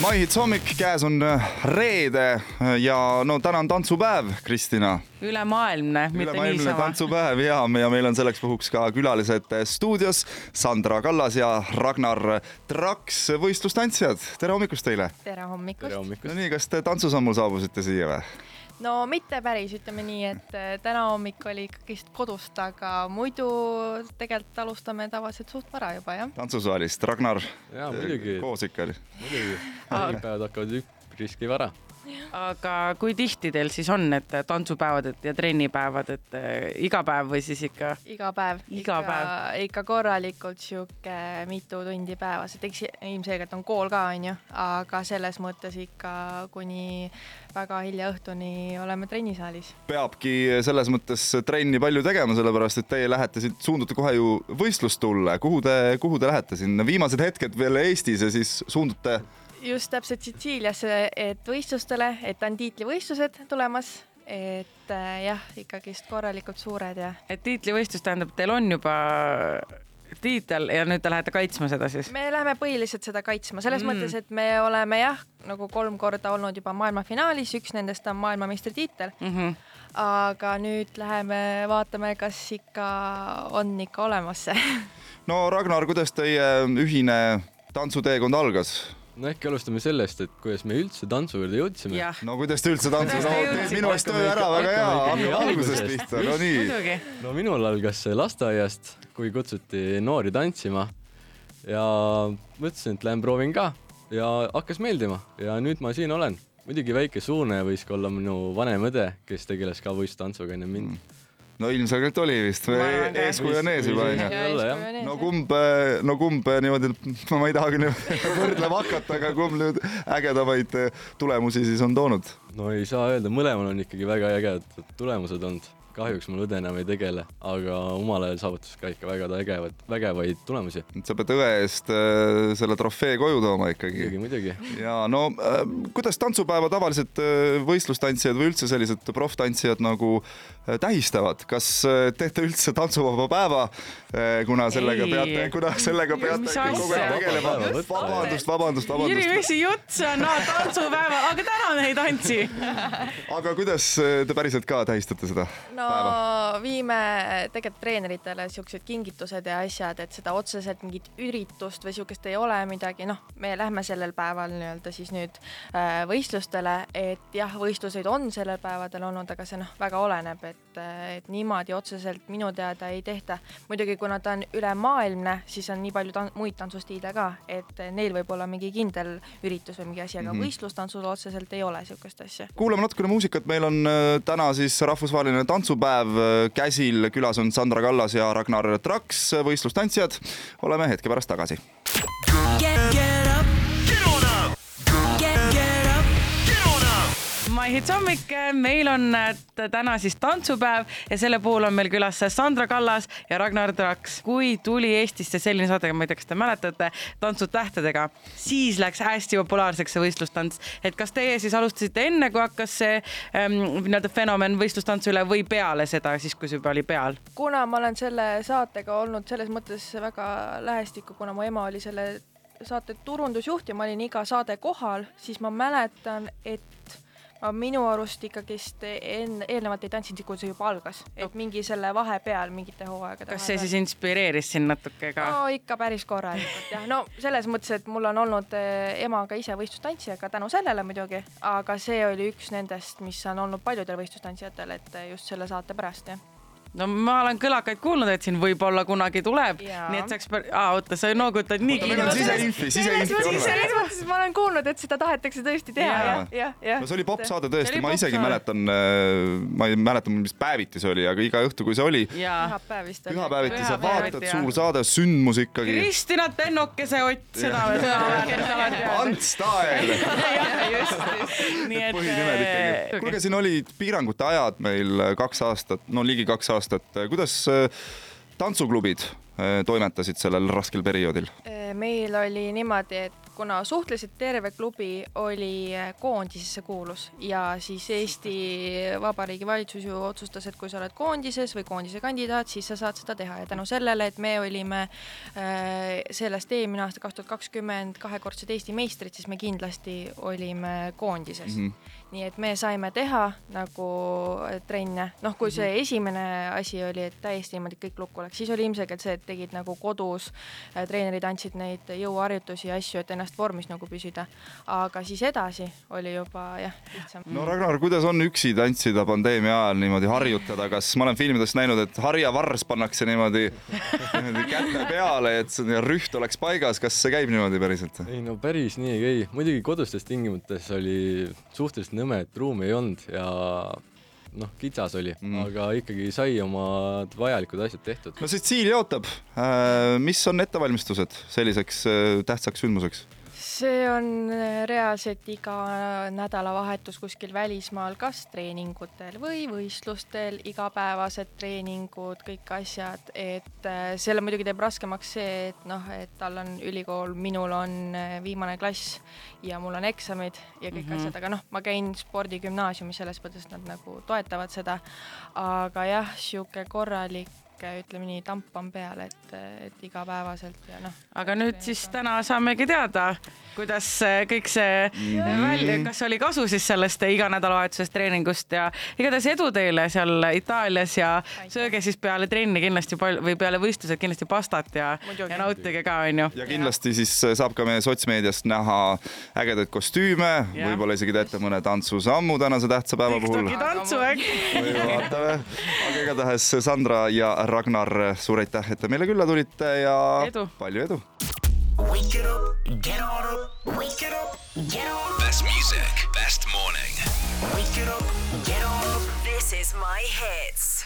maihits hommik, käes on äh, reede äh, ja no täna on tantsupäev, Kristina. ülemaailmne, mitte ülemaailmne niisama. tantsupäev ja, ja meil on selleks puhuks ka külalised stuudios. Sandra Kallas ja Ragnar Traks, võistlustantsijad. tere hommikust teile. tere hommikust. tere hommikust. no nii, kas te tantsusammul saabusite siia või? No mitte päris, ütleme nii, et äh, täna hommik oli ikkagist kodust, aga muidu tegelikult alustame tavaliselt suht vara juba jah. tantsusaalist, Ragnar. jaa, muidugi, koos ikka oli. muidugi. päevad hakkavad üpriski vara. Aga kui tihti teil siis on need tantsupäevad et ja trennipäevad, et äh, iga päev või siis ikka? iga päev. Iga päev. ikka korralikult sihuke mitu tundi päevas, et eks ilmselgelt on kool ka, onju, aga selles mõttes ikka kuni väga hilja õhtuni oleme trennisaalis. peabki selles mõttes trenni palju tegema, sellepärast et teie lähete siit, suundute kohe ju võistlustulle. kuhu te, kuhu te lähete siin, viimased hetked veel Eestis ja siis suundute just täpselt Sitsiiliasse, et võistlustele, et on tiitlivõistlused tulemas, et äh, jah, ikkagist korralikult suured ja. et tiitlivõistlus tähendab, teil on juba tiitel ja nüüd te lähete kaitsma seda siis? me läheme põhiliselt seda kaitsma, selles mm. mõttes, et me oleme jah, nagu kolm korda olnud juba maailmafinaalis, üks nendest on maailmameistritiitel mm. -hmm. aga nüüd läheme vaatame, kas ikka on ikka olemas see no Ragnar, kuidas teie ühine tantsuteekond algas? No äkki alustame sellest, et kuidas me üldse tantsu juurde jõudsime. no kuidas te üldse tantsu, Kuidas no te teed jõudsite? minu eest töö ära, väga hea, hakkame algusest pihta, no nii. no minul algas see lasteaiast, kui kutsuti noori tantsima ja mõtlesin, et lähen proovin ka ja hakkas meeldima ja nüüd ma siin olen. muidugi väike suunaja võis ka olla minu vanem õde, kes tegeles ka võistlustantsuga enne mind mm. No ilmselgelt oli vist, eeskuju on ees juba onju. Jah. no kumb, no kumb niimoodi, no ma ei tahagi võrdlema hakata, aga kumb nüüd ägedamaid tulemusi siis on toonud? no ei saa öelda, mõlemal on ikkagi väga ägedad tulemused olnud. Kahjuks mul õde enam ei tegele, aga omal ajal saavutas ka ikka väga ägevad, vägevaid tulemusi. sa pead õe eest äh, selle trofee koju tooma ikkagi. muidugi, muidugi. ja no äh, kuidas tantsupäeva tavaliselt äh, võistlustantsijad või üldse sellised proftantsijad nagu äh, tähistavad, kas äh, teete üldse tantsuvaba päeva, kuna sellega Ei. peate, kuna sellega peate kogu aeg tegelema? Vabandust, vabandust, Jüri, vabandust. mis see jutt see on, tantsupäeval, aga täna me ei tantsi. aga kuidas äh, te päriselt ka tähistate seda no päeva? viime tegelikult treeneritele siuksed kingitused ja asjad, et seda otseselt mingit üritust või siukest ei ole midagi, noh, me lähme sellel päeval nii-öelda siis nüüd äh, võistlustele, et jah, võistluseid on sellel päevadel olnud, aga see noh, väga oleneb, et, et niimoodi otseselt minu teada ei tehta. muidugi, kuna ta on ülemaailmne, siis on nii palju tan muid tantsustiile ka, et neil võib olla mingi kindel üritus või mingi asi, aga mm. -hmm. võistlustantsul otseselt ei ole siukest asja. kuulame natukene muusikat, meil on äh, täna siis rahvusvaheline tantsupäev äh, käsil, külas on Sandra Kallas ja Ragnar Traks, äh, võistlustantsijad. oleme hetke pärast tagasi. Get, up. maihits hommik, meil on äh, täna siis tantsupäev ja selle puhul on meil külas Sandra Kallas ja Ragnar Traks. kui tuli Eestisse selline saade, ma ei tea, kas te mäletate, Tantsud tähtedega, siis läks hästi populaarseks see võistlustants. et kas teie siis alustasite enne, kui hakkas see ähm, nii-öelda fenomen võistlustantsu üle või peale seda, siis kui see juba oli peal? kuna ma olen selle saatega olnud selles mõttes väga lähestikku, kuna mu ema oli selle saate turundusjuht ja ma olin iga saade kohal, siis ma mäletan, et ma minu arust ikkagist enne, eelnevalt ei tantsinud, kui see juba algas, et mingi selle vahepeal mingite hooaegade kas see siis inspireeris sind natuke ka? no ikka päris korralikult jah, no selles mõttes, et mul on olnud eh, emaga ise võistlustantsija ka tänu sellele muidugi, aga see oli üks nendest, mis on olnud paljudel võistlustantsijatel, et just selle saate pärast jah. No ma olen kõlakaid kuulnud, et siin võib-olla kunagi tuleb, nii et saaks, aa oota, sa noogutad nii on siseinfi, siseinfi on selles mõttes ma olen kuulnud, et seda tahetakse tõesti teha Jaa. jah, jah, jah. no see oli popsaade See tõesti, ma isegi mäletan, ma ei mäleta, mis päeviti see oli, aga iga õhtu, kui see oli, pühapäev vist oli. pühapäeviti sa vaatad, suur saade, sündmus ikkagi. Kristina Tennokese Ott, seda me teame. Ants Tael, nii et ikkagi. kuulge, siin olid piirangute ajad meil kaks aastat, no ligi kaks aastat. Kuidas äh, tantsuklubid äh, toimetasid sellel raskel perioodil? meil oli niimoodi, et kuna suhteliselt terve klubi oli äh, koondisesse kuulus ja siis Eesti Vabariigi valitsus ju otsustas, et kui sa oled koondises või koondise kandidaat, siis sa saad seda teha. Ja tänu sellele, et me olime äh, sellest eelmine aasta, kaks tuhat kakskümmend, kahekordsed Eesti meistrid, siis me kindlasti olime koondises. Mm. -hmm nii et me saime teha nagu trenne, noh, kui see esimene asi oli, et täiesti niimoodi kõik lukku läks, siis oli ilmselgelt see, et tegid nagu kodus, treenerid andsid neid jõuharjutusi ja asju, et ennast vormis nagu püsida. aga siis edasi oli juba jah, lihtsam. no Ragnar, kuidas on üksi tantsida pandeemia ajal niimoodi harjutada, kas ma olen filmidest näinud, et harjavars pannakse niimoodi, niimoodi käte peale, et see rüht oleks paigas, kas see käib niimoodi päriselt? ei no päris nii ei käi, muidugi kodustes tingimustes oli suhteliselt nõme, et ruumi ei olnud ja noh, kitsas oli mm., aga ikkagi sai oma vajalikud asjad tehtud. no Sitsiilia ootab. mis on ettevalmistused selliseks äh, tähtsaks sündmuseks? See on äh, reaalselt iga nädalavahetus kuskil välismaal, kas treeningutel või võistlustel, igapäevased treeningud, kõik asjad, et äh, selle muidugi teeb raskemaks see, et noh, et tal on ülikool, minul on äh, viimane klass ja mul on eksamid ja kõik mm -hmm. asjad, aga noh, ma käin spordigümnaasiumis, selles mõttes nad nagu toetavad seda. aga jah, niisugune korralik sihuke, ütleme nii, tamp on peal, et, et igapäevaselt ja noh. aga nüüd siis täna saamegi teada, kuidas kõik see -hmm. välja, kas oli kasu siis sellest iganädalavahetusest treeningust ja igatahes edu teile seal Itaalias ja sööge siis peale trenni kindlasti palju või peale võistlused kindlasti pastat ja, ja nautige ka, onju. ja kindlasti siis saab ka meie sotsmeediast näha ägedaid kostüüme, võib-olla isegi teete mõne tantsusammu tänase tähtsa päeva puhul. TikToki tantsu äkki. vaatame, aga igatahes Sandra ja Ragnar, suur aitäh, et te meile külla tulite ja edu. palju edu. Wake it up, get on up, wake it up, get on. Best music, best morning. Wake it up, get on up. This is my hits.